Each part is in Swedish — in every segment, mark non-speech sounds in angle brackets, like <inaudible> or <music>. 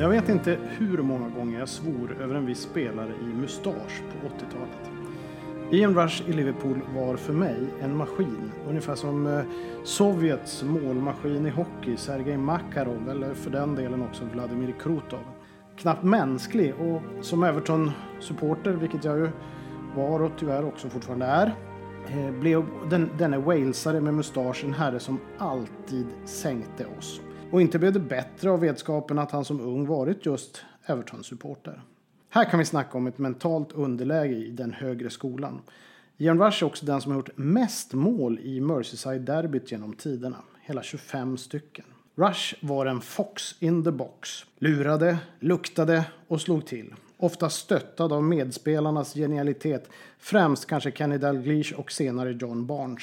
Jag vet inte hur många gånger jag svor över en viss spelare i mustasch på 80-talet. Ian Rush i Liverpool var för mig en maskin, ungefär som eh, Sovjets målmaskin i hockey, Sergej Makarov eller för den delen också Vladimir Krutov. Knappt mänsklig och som Everton-supporter, vilket jag ju var och tyvärr också fortfarande är, eh, blev den, denne walesare med mustasch en herre som alltid sänkte oss. Och inte blev det bättre av vetskapen att han som ung varit just Everton-supporter. Här kan vi snacka om ett mentalt underläge i den högre skolan. Ian Rush är också den som har gjort mest mål i Merseyside-derbyt genom tiderna. Hela 25 stycken. Rush var en fox in the box. Lurade, luktade och slog till. Ofta stöttad av medspelarnas genialitet. Främst kanske Kenny Dalglish och senare John Barnes.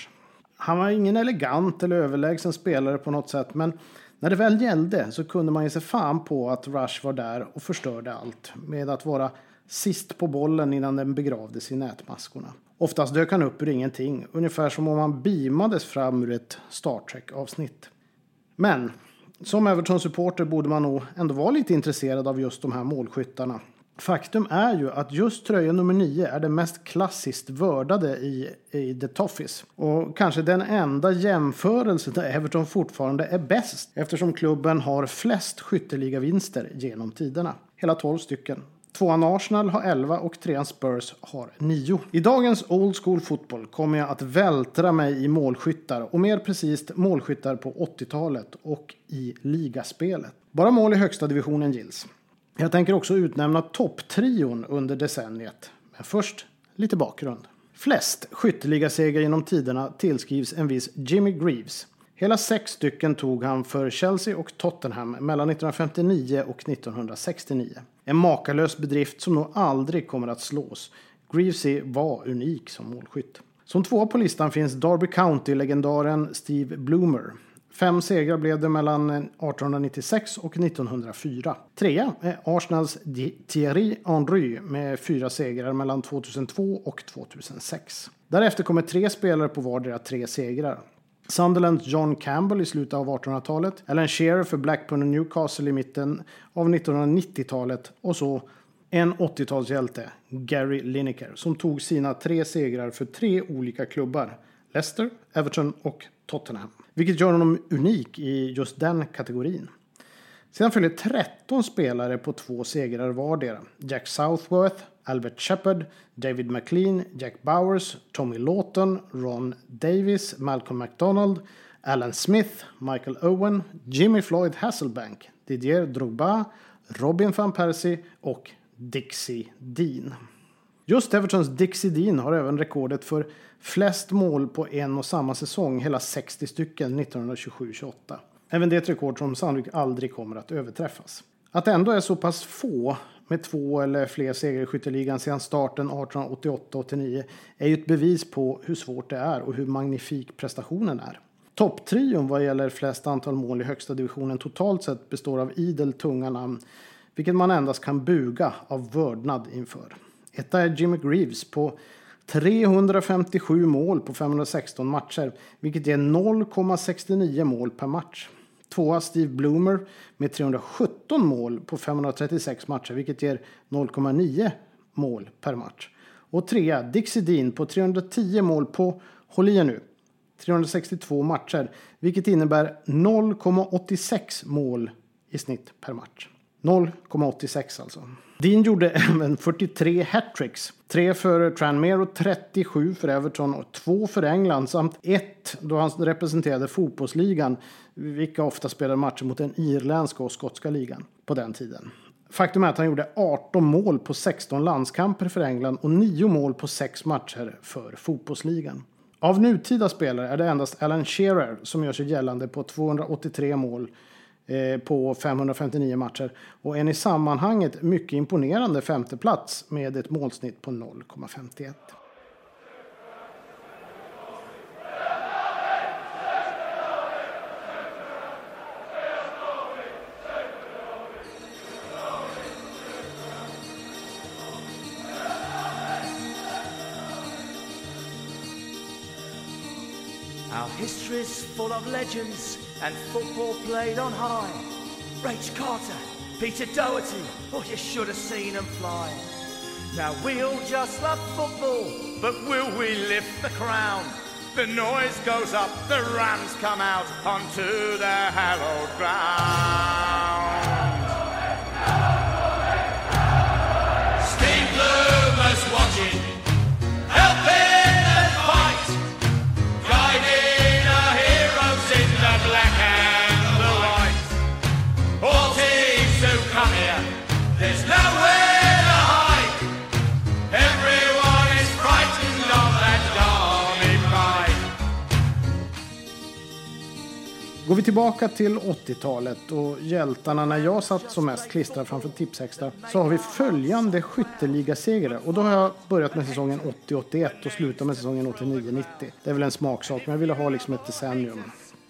Han var ingen elegant eller överlägsen spelare på något sätt men när det väl gällde så kunde man ge sig fan på att Rush var där och förstörde allt med att vara sist på bollen innan den begravdes i nätmaskorna. Oftast dök han upp ur ingenting, ungefär som om han beamades fram ur ett Star Trek-avsnitt. Men som Everton-supporter borde man nog ändå vara lite intresserad av just de här målskyttarna. Faktum är ju att just tröja nummer 9 är den mest klassiskt vördade i, i The Toffees. Och kanske den enda jämförelse där Everton fortfarande är bäst eftersom klubben har flest skytteligavinster genom tiderna. Hela 12 stycken. Tvåan Arsenal har 11 och trean Spurs har 9. I dagens Old School Fotboll kommer jag att vältra mig i målskyttar och mer precis målskyttar på 80-talet och i ligaspelet. Bara mål i högsta divisionen gills. Jag tänker också utnämna topptrion under decenniet. Men först lite bakgrund. Flest skytteligasegrar genom tiderna tillskrivs en viss Jimmy Greaves. Hela sex stycken tog han för Chelsea och Tottenham mellan 1959 och 1969. En makalös bedrift som nog aldrig kommer att slås. Greavesy var unik som målskytt. Som tvåa på listan finns Derby County-legendaren Steve Bloomer. Fem segrar blev det mellan 1896 och 1904. Trea är Arsenals Thierry Henry med fyra segrar mellan 2002 och 2006. Därefter kommer tre spelare på vardera tre segrar. Sunderlands John Campbell i slutet av 1800-talet, Alan Shearer för Blackburn och Newcastle i mitten av 1990-talet och så en 80-talshjälte, Gary Lineker, som tog sina tre segrar för tre olika klubbar. Leicester, Everton och Tottenham. Vilket gör honom unik i just den kategorin. Sedan följer 13 spelare på två segrar vardera. Jack Southworth, Albert Shepard, David McLean, Jack Bowers, Tommy Lawton, Ron Davis, Malcolm McDonald, Alan Smith, Michael Owen, Jimmy Floyd Hasselbank, Didier Drogba, Robin van Persie och Dixie Dean. Just Evertons Dixie Dean har även rekordet för flest mål på en och samma säsong, hela 60 stycken 1927-28. Även det är ett rekord som sannolikt aldrig kommer att överträffas. Att det ändå är så pass få med två eller fler segrar i skytteligan sedan starten 1888-89 är ju ett bevis på hur svårt det är och hur magnifik prestationen är. Topptrion vad gäller flest antal mål i högsta divisionen totalt sett består av idel tunga namn, vilket man endast kan buga av vördnad inför. Etta är Jimmy Greaves på 357 mål på 516 matcher, vilket ger 0,69 mål per match. Tvåa Steve Bloomer med 317 mål på 536 matcher, vilket ger 0,9 mål per match. Och trea Dixie Dean på 310 mål på, håll i er nu, 362 matcher, vilket innebär 0,86 mål i snitt per match. 0,86 alltså. Dean gjorde <laughs> även 43 hattricks. Tre för Tranmere och 37 för Everton och två för England samt ett då han representerade fotbollsligan, vilka ofta spelade matcher mot den irländska och skotska ligan på den tiden. Faktum är att han gjorde 18 mål på 16 landskamper för England och 9 mål på 6 matcher för fotbollsligan. Av nutida spelare är det endast Alan Shearer som gör sig gällande på 283 mål Eh, på 559 matcher och en i sammanhanget mycket imponerande femteplats med ett målsnitt på 0,51. Our history's full of legends and football played on high. Rach Carter, Peter Doherty, oh, you should have seen them fly. Now we'll just love football, but will we lift the crown? The noise goes up, the Rams come out onto their hallowed ground. Steve Bloomer's watching, helping Går vi tillbaka till 80-talet och hjältarna när jag satt som mest klistrad framför Tipsextra så har vi följande skytteligasegrar. Och då har jag börjat med säsongen 80-81 och slutat med säsongen 89-90. Det är väl en smaksak, men jag ville ha liksom ett decennium.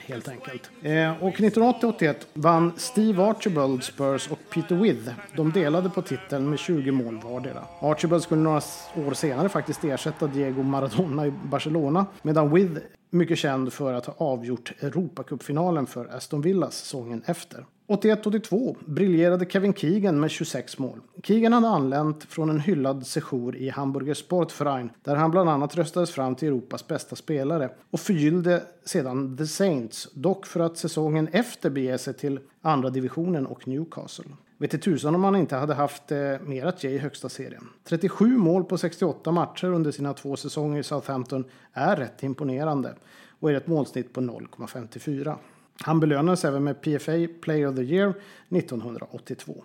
Helt enkelt. Eh, och 1980-81 vann Steve Archibald Spurs och Peter With. De delade på titeln med 20 mål vardera. Archibald skulle några år senare faktiskt ersätta Diego Maradona i Barcelona. Medan With mycket känd för att ha avgjort Europacupfinalen för Aston Villa säsongen efter. 81-82 briljerade Kevin Keegan med 26 mål. Keegan hade anlänt från en hyllad sejour i Hamburger Sportverein där han bland annat röstades fram till Europas bästa spelare och förgyllde sedan The Saints, dock för att säsongen efter bege sig till andra divisionen och Newcastle. Vet i tusan om han inte hade haft eh, mer att ge i högsta serien. 37 mål på 68 matcher under sina två säsonger i Southampton är rätt imponerande och är ett målsnitt på 0,54. Han belönades även med PFA Player of the Year 1982.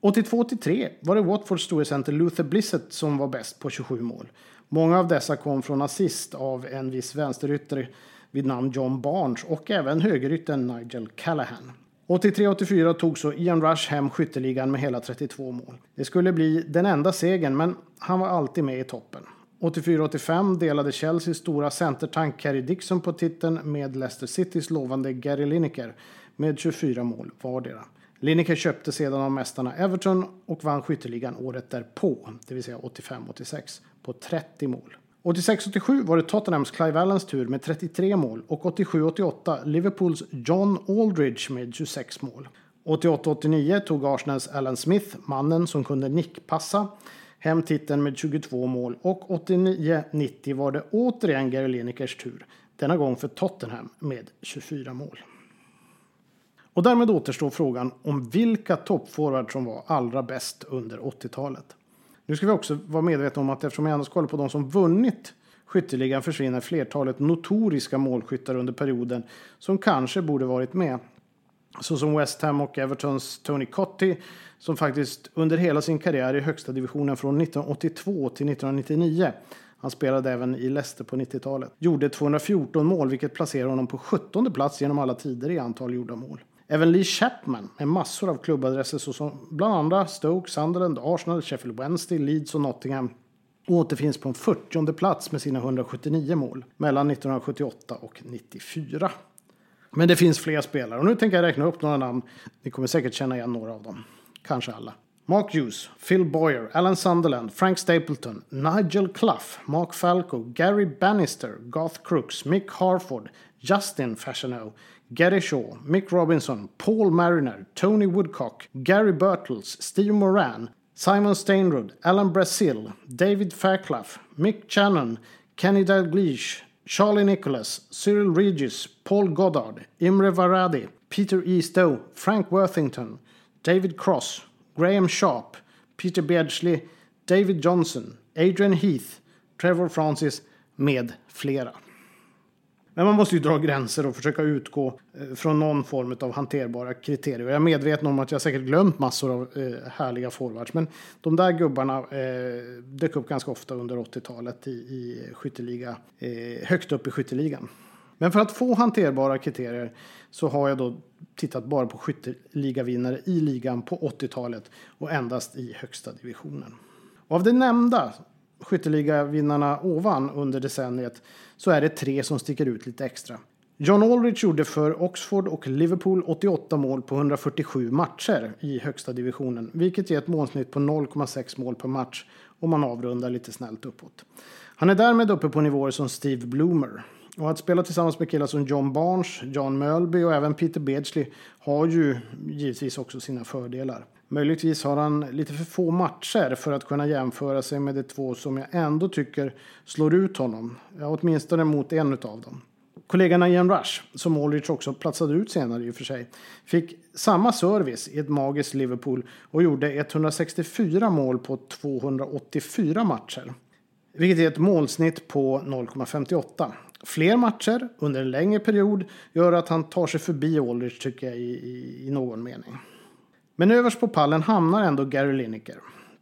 82-83 var det Watfords store center Luther Blissett som var bäst på 27 mål. Många av dessa kom från assist av en viss vänsterytter vid namn John Barnes och även högeryttern Nigel Callahan. 83-84 tog så Ian Rush hem skytteligan med hela 32 mål. Det skulle bli den enda segern, men han var alltid med i toppen. 84-85 delade Chelseas stora centertank Kerry Dixon på titeln med Leicester Citys lovande Gary Lineker med 24 mål vardera. Lineker köpte sedan av mästarna Everton och vann skytteligan året därpå, det vill säga 85-86, på 30 mål. 86-87 var det Tottenhams Clive Allens tur med 33 mål och 87-88 Liverpools John Aldridge med 26 mål. 88-89 tog Arsenals Alan Smith, mannen som kunde nickpassa, hem titeln med 22 mål och 89-90 var det återigen Gary Linekers tur, denna gång för Tottenham med 24 mål. Och därmed återstår frågan om vilka toppforwards som var allra bäst under 80-talet. Nu ska vi också vara medvetna om att eftersom jag endast kollar på de som vunnit skytteligan försvinner flertalet notoriska målskyttar under perioden som kanske borde varit med. Så som West Ham och Evertons Tony Cotti som faktiskt under hela sin karriär i högsta divisionen från 1982 till 1999 han spelade även i Leicester på 90-talet. Gjorde 214 mål vilket placerar honom på 17 plats genom alla tider i antal gjorda mål. Även Lee Chapman med massor av klubbadresser såsom bland andra Stoke, Sunderland, Arsenal, Sheffield Wednesday, Leeds och Nottingham återfinns på en 40 plats med sina 179 mål mellan 1978 och 94. Men det finns fler spelare och nu tänker jag räkna upp några namn. Ni kommer säkert känna igen några av dem. Kanske alla. Mark Hughes, Phil Boyer, Alan Sunderland, Frank Stapleton, Nigel Clough, Mark Falco, Gary Bannister, Garth Crooks, Mick Harford, Justin Fashion Gary Shaw, Mick Robinson, Paul Mariner, Tony Woodcock, Gary Bertles, Steve Moran, Simon Stainrod, Alan Brazil, David Fairclough, Mick Channon, Kenny Dalglish, Charlie Nicholas, Cyril Regis, Paul Goddard, Imre Varadi, Peter E. Stowe, Frank Worthington, David Cross, Graham Sharp, Peter Beardsley, David Johnson, Adrian Heath, Trevor Francis med flera. Men man måste ju dra gränser och försöka utgå eh, från någon form av hanterbara kriterier. Jag är medveten om att jag säkert glömt massor av eh, härliga forwards. Men de där gubbarna eh, dök upp ganska ofta under 80-talet i, i skytteliga, eh, högt upp i skytteligan. Men för att få hanterbara kriterier så har jag då tittat bara på skytteligavinnare i ligan på 80-talet och endast i högsta divisionen. Och av de nämnda skytteligavinnarna ovan under decenniet så är det tre som sticker ut lite extra. John Aldrich gjorde för Oxford och Liverpool 88 mål på 147 matcher i högsta divisionen, vilket ger ett målsnitt på 0,6 mål per match om man avrundar lite snällt uppåt. Han är därmed uppe på nivåer som Steve Bloomer. Och att spela tillsammans med killar som John Barnes, John Mölby och även Peter Beardsley har ju givetvis också sina fördelar. Möjligtvis har han lite för få matcher för att kunna jämföra sig med de två som jag ändå tycker slår ut honom. Ja, åtminstone mot en av dem. Kollegorna Ian Rush, som Aldrich också platsade ut senare i och för sig, fick samma service i ett magiskt Liverpool och gjorde 164 mål på 284 matcher. Vilket är ett målsnitt på 0,58. Fler matcher under en längre period gör att han tar sig förbi Aldrich tycker jag i, i, i någon mening. Men överst på pallen hamnar ändå Gary Lineker.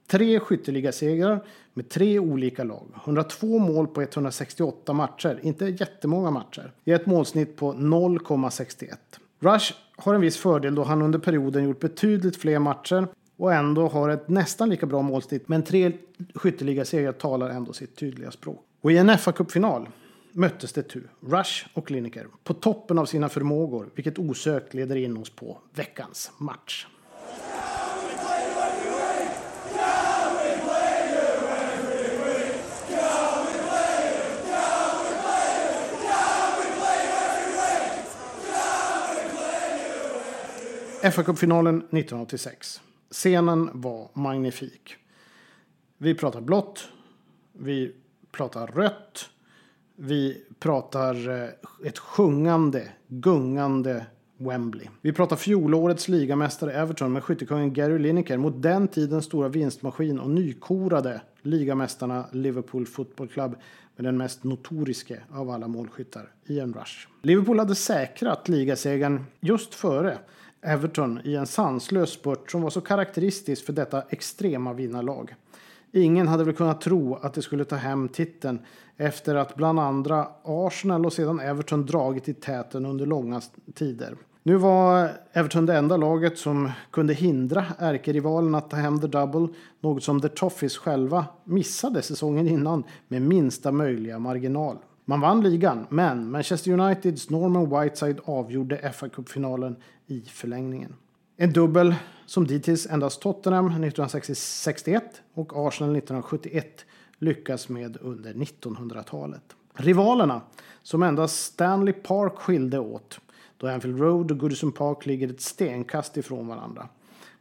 Tre skytteligasegrar med tre olika lag. 102 mål på 168 matcher. Inte jättemånga matcher. I ett målsnitt på 0,61. Rush har en viss fördel då han under perioden gjort betydligt fler matcher och ändå har ett nästan lika bra målsnitt. Men tre skytteligasegrar talar ändå sitt tydliga språk. Och i en FA-cupfinal möttes det tu, Rush och Lineker, på toppen av sina förmågor, vilket osökt leder in oss på veckans match. FA-cupfinalen 1986. Scenen var magnifik. Vi pratar blått. Vi pratar rött. Vi pratar eh, ett sjungande, gungande Wembley. Vi pratar fjolårets ligamästare Everton med skyttekungen Gary Lineker mot den tidens stora vinstmaskin och nykorade ligamästarna Liverpool Football Club med den mest notoriske av alla målskyttar, Ian Rush. Liverpool hade säkrat ligasegern just före Everton i en sanslös spurt som var så karaktäristisk för detta extrema vinnarlag. Ingen hade väl kunnat tro att de skulle ta hem titeln efter att bland andra Arsenal och sedan Everton dragit i täten under långa tider. Nu var Everton det enda laget som kunde hindra ärkerivalen att ta hem the double, något som The Toffees själva missade säsongen innan med minsta möjliga marginal. Man vann ligan, men Manchester Uniteds Norman Whiteside avgjorde FA-cupfinalen i förlängningen. En dubbel som dittills endast Tottenham 1961 och Arsenal 1971 lyckas med under 1900-talet. Rivalerna, som endast Stanley Park skilde åt, då Anfield Road och Goodison Park ligger ett stenkast ifrån varandra.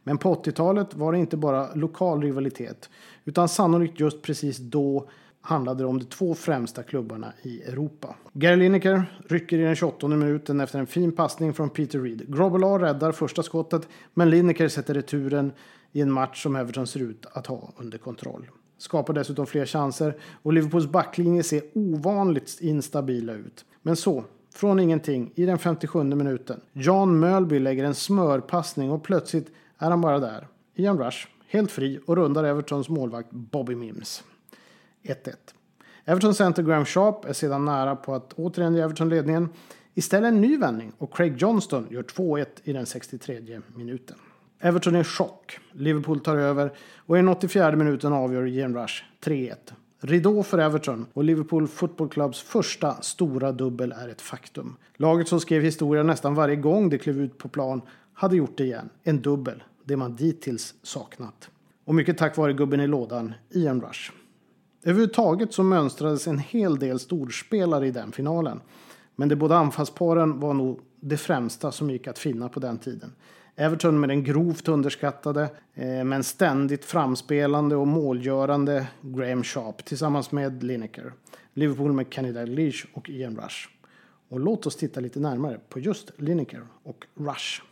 Men på 80-talet var det inte bara lokal rivalitet, utan sannolikt just precis då handlade det om de två främsta klubbarna i Europa. Gary Lineker rycker i den 28 minuten efter en fin passning från Peter Reed. Grobbelaar räddar första skottet, men Lineker sätter returen i en match som Everton ser ut att ha under kontroll. Skapar dessutom fler chanser och Liverpools backlinje ser ovanligt instabila ut. Men så, från ingenting, i den 57 minuten. Jan Mölby lägger en smörpassning och plötsligt är han bara där. Ian Rush, helt fri och rundar Evertons målvakt Bobby Mims. 1-1. Everton center Graham Sharp är sedan nära på att återigen ge Everton ledningen. Istället en ny vändning och Craig Johnston gör 2-1 i den 63 minuten. Everton är i chock. Liverpool tar över och i den 84 minuten avgör Ian Rush 3-1. Ridå för Everton och Liverpool Football Clubs första stora dubbel är ett faktum. Laget som skrev historia nästan varje gång de klev ut på plan hade gjort det igen. En dubbel, det man dittills saknat. Och mycket tack vare gubben i lådan, Ian Rush. Överhuvudtaget så mönstrades en hel del storspelare i den finalen. Men de båda anfallsparen var nog det främsta som gick att finna på den tiden. Everton med den grovt underskattade eh, men ständigt framspelande och målgörande Graham Sharp tillsammans med Lineker. Liverpool med Kenny Dalglish och Ian Rush. Och låt oss titta lite närmare på just Lineker och Rush.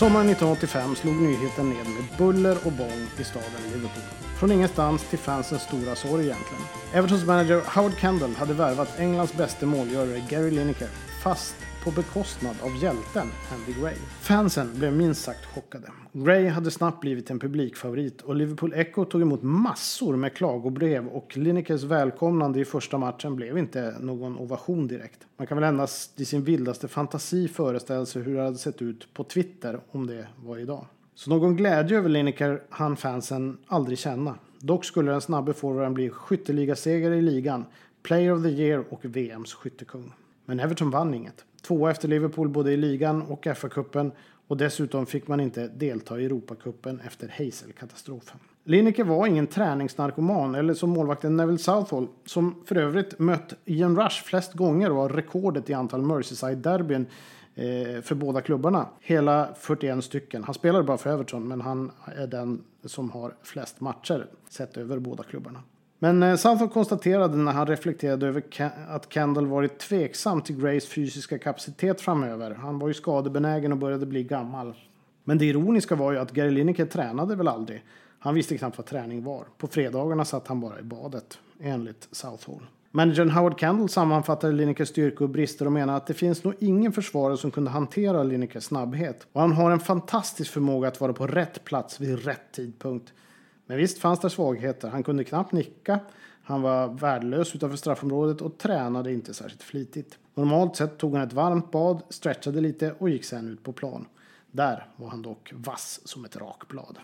Sommaren 1985 slog nyheten ned med buller och bång i staden Liverpool. Från ingenstans till fansens stora sorg egentligen. Evertons manager Howard Kendall hade värvat Englands bästa målgörare Gary Lineker, fast på bekostnad av hjälten Andy Gray. Fansen blev minst sagt chockade. Gray hade snabbt blivit en publikfavorit och Liverpool Echo tog emot massor med klagobrev och Linekers välkomnande i första matchen blev inte någon ovation direkt. Man kan väl endast i sin vildaste fantasi föreställa sig hur det hade sett ut på Twitter om det var idag. Så någon glädje över Lineker hann fansen aldrig känna. Dock skulle den snabbe forwarden bli skytteligasegare i ligan, Player of the Year och VMs skyttekung. Men Everton vann inget. Tvåa efter Liverpool både i ligan och FA-cupen och dessutom fick man inte delta i Europacupen efter Hazel-katastrofen. Lineker var ingen träningsnarkoman eller som målvakten Neville Southall som för övrigt mött Ian Rush flest gånger och har rekordet i antal Merseyside-derbyn eh, för båda klubbarna. Hela 41 stycken. Han spelade bara för Everton men han är den som har flest matcher sett över båda klubbarna. Men eh, Southall konstaterade när han reflekterade över att Kendall varit tveksam till Grays fysiska kapacitet framöver. Han var ju skadebenägen och började bli gammal. Men det ironiska var ju att Gary Lineker tränade väl aldrig. Han visste knappt vad träning var. På fredagarna satt han bara i badet, enligt Southall. Managern Howard Kendall sammanfattade Linekers styrkor och brister och menar att det finns nog ingen försvarare som kunde hantera Linekers snabbhet. Och han har en fantastisk förmåga att vara på rätt plats vid rätt tidpunkt. Men visst fanns det svagheter. Han kunde knappt nicka. Han var värdelös utanför straffområdet och tränade inte särskilt flitigt. Normalt sett tog han ett varmt bad, stretchade lite och gick sen ut på plan. Där var han dock vass som ett rakblad.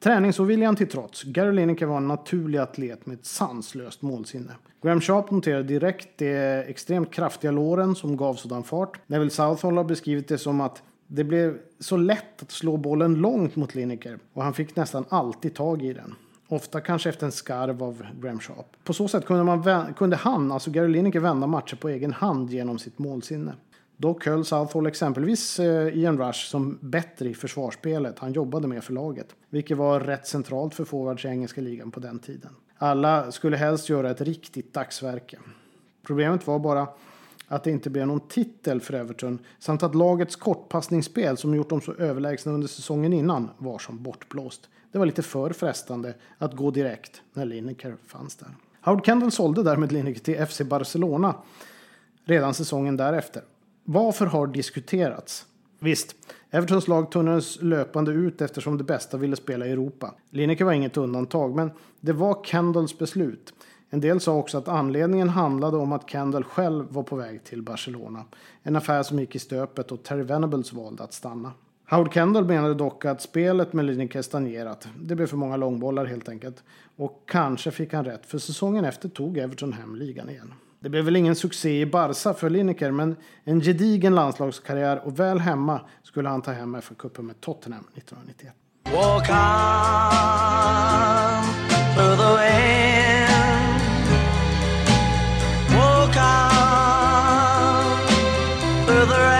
Träningsoviljan till trots, Gary Lineker var en naturlig atlet med ett sanslöst målsinne. Graham Sharp noterade direkt de extremt kraftiga låren som gav sådan fart. Neville Southall har beskrivit det som att det blev så lätt att slå bollen långt mot Lineker och han fick nästan alltid tag i den. Ofta kanske efter en skarv av Graham Sharp. På så sätt kunde, man, kunde han, alltså Gary Lineker, vända matcher på egen hand genom sitt målsinne. Dock höll Southall exempelvis eh, Ian Rush som bättre i försvarsspelet han jobbade med för laget. Vilket var rätt centralt för forwards i engelska ligan på den tiden. Alla skulle helst göra ett riktigt dagsverke. Problemet var bara att det inte blev någon titel för Everton samt att lagets kortpassningsspel som gjort dem så överlägsna under säsongen innan var som bortblåst. Det var lite för frestande att gå direkt när Lineker fanns där. Howard Kendall sålde därmed Lineker till FC Barcelona redan säsongen därefter. Varför har diskuterats? Visst, Evertons lag tunnades löpande ut eftersom det bästa ville spela i Europa. Lineker var inget undantag, men det var Kendalls beslut. En del sa också att anledningen handlade om att Kendall själv var på väg till Barcelona. En affär som gick i stöpet och Terry Venables valde att stanna. Howard Kendall menade dock att spelet med Lineker stagnerat. Det blev för många långbollar helt enkelt. Och kanske fick han rätt, för säsongen efter tog Everton hem ligan igen. Det blev väl ingen succé i Barca för Lineker, men en gedigen landslagskarriär och väl hemma skulle han ta hem FA-cupen med Tottenham 1991. further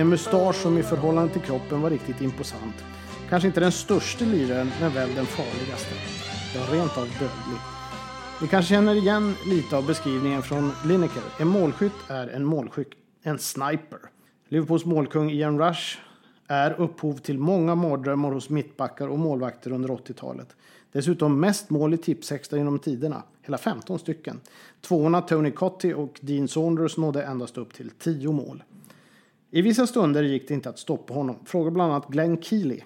med en mustasch som i förhållande till kroppen var riktigt imposant. Kanske inte den största liraren, men väl den farligaste. Ja, rent av dödlig. Ni kanske känner igen lite av beskrivningen från Lineker. En målskytt är en målskytt, en sniper. Liverpools målkung Ian Rush är upphov till många mardrömmar hos mittbackar och målvakter under 80-talet. Dessutom mest mål i tipsextra genom tiderna, hela 15 stycken. Tvåorna Tony Cotti och Dean Saunders nådde endast upp till 10 mål. I vissa stunder gick det inte att stoppa honom. Fråga bland annat Glenn Keely.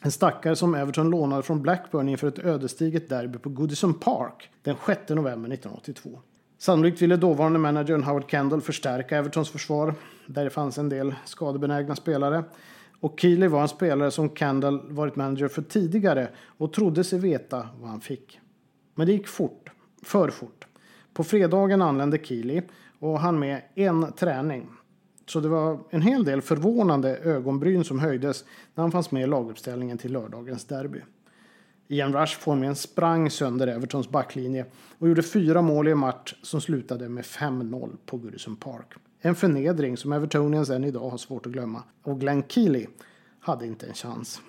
En stackare som Everton lånade från Blackburn inför ett ödesdigert derby på Goodison Park den 6 november 1982. Sannolikt ville dåvarande managern Howard Kendall förstärka Evertons försvar. Där det fanns en del skadebenägna spelare. Och Keely var en spelare som Kendall varit manager för tidigare och trodde sig veta vad han fick. Men det gick fort. För fort. På fredagen anlände Keely och han med en träning. Så det var en hel del förvånande ögonbryn som höjdes när han fanns med i laguppställningen till lördagens derby. Ian Rush formligen sprang sönder Evertons backlinje och gjorde fyra mål i en match som slutade med 5-0 på Goodison Park. En förnedring som Evertonians än idag har svårt att glömma. Och Glenn Keely, hade inte en chans.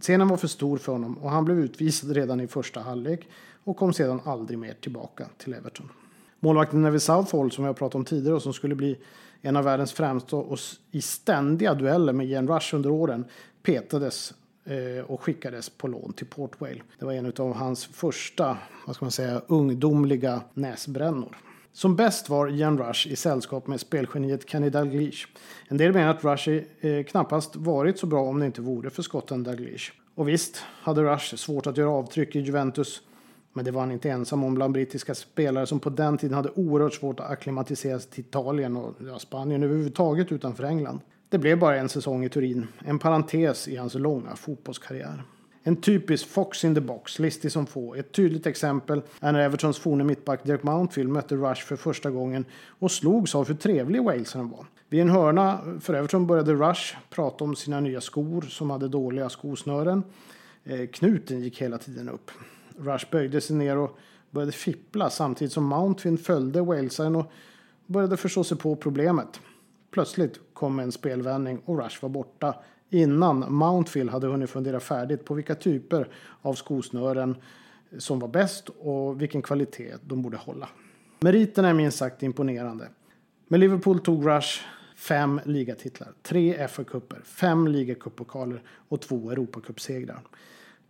Scenen var för stor för honom och han blev utvisad redan i första halvlek och kom sedan aldrig mer tillbaka till Everton. Målvakten Neville Southall som vi har pratat om tidigare och som skulle bli en av världens främsta och i ständiga dueller med Ian Rush under åren petades eh, och skickades på lån till Port Vale. Det var en av hans första, vad ska man säga, ungdomliga näsbrännor. Som bäst var Ian Rush i sällskap med spelgeniet Kenny Dalglish. En del menar att Rush eh, knappast varit så bra om det inte vore för skotten Dalglish. Och visst hade Rush svårt att göra avtryck i Juventus men det var han inte ensam om bland brittiska spelare som på den tiden hade oerhört svårt att acklimatisera sig till Italien och ja, Spanien överhuvudtaget utanför England. Det blev bara en säsong i Turin, en parentes i hans långa fotbollskarriär. En typisk Fox in the box, listig som få. Ett tydligt exempel är när Evertons forne mittback Dirk Mountfield mötte Rush för första gången och slogs av hur trevlig walesaren var. Vid en hörna för Everton började Rush prata om sina nya skor som hade dåliga skosnören. Eh, knuten gick hela tiden upp. Rush böjde sig ner och började fippla samtidigt som Mountfield följde walesaren och började förstå sig på problemet. Plötsligt kom en spelvändning och Rush var borta innan Mountfield hade hunnit fundera färdigt på vilka typer av skosnören som var bäst och vilken kvalitet de borde hålla. Meriterna är minst sagt imponerande. Med Liverpool tog Rush fem ligatitlar, tre FA-cuper, fem ligacuppokaler och två Europacupsegrar.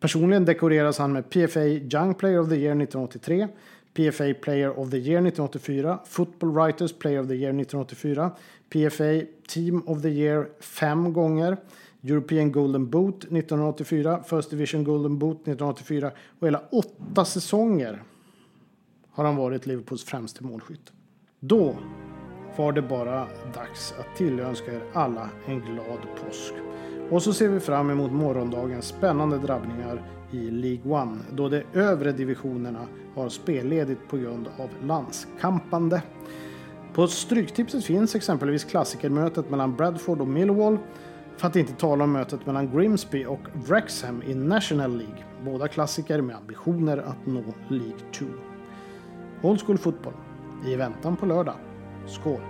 Personligen dekoreras han med PFA Young Player of the Year 1983, PFA Player of the Year 1984, Football Writers Player of the Year 1984, PFA Team of the Year fem gånger, European Golden Boot 1984, First Division Golden Boot 1984 och hela åtta säsonger har han varit Liverpools främste målskytt. Då var det bara dags att tillönska er alla en glad påsk. Och så ser vi fram emot morgondagens spännande drabbningar i League One då de övre divisionerna har spelledigt på grund av landskampande. På Stryktipset finns exempelvis klassikermötet mellan Bradford och Millwall för att inte tala om mötet mellan Grimsby och Wrexham i National League. Båda klassiker med ambitioner att nå League 2. Old School Fotboll i väntan på lördag. Skål!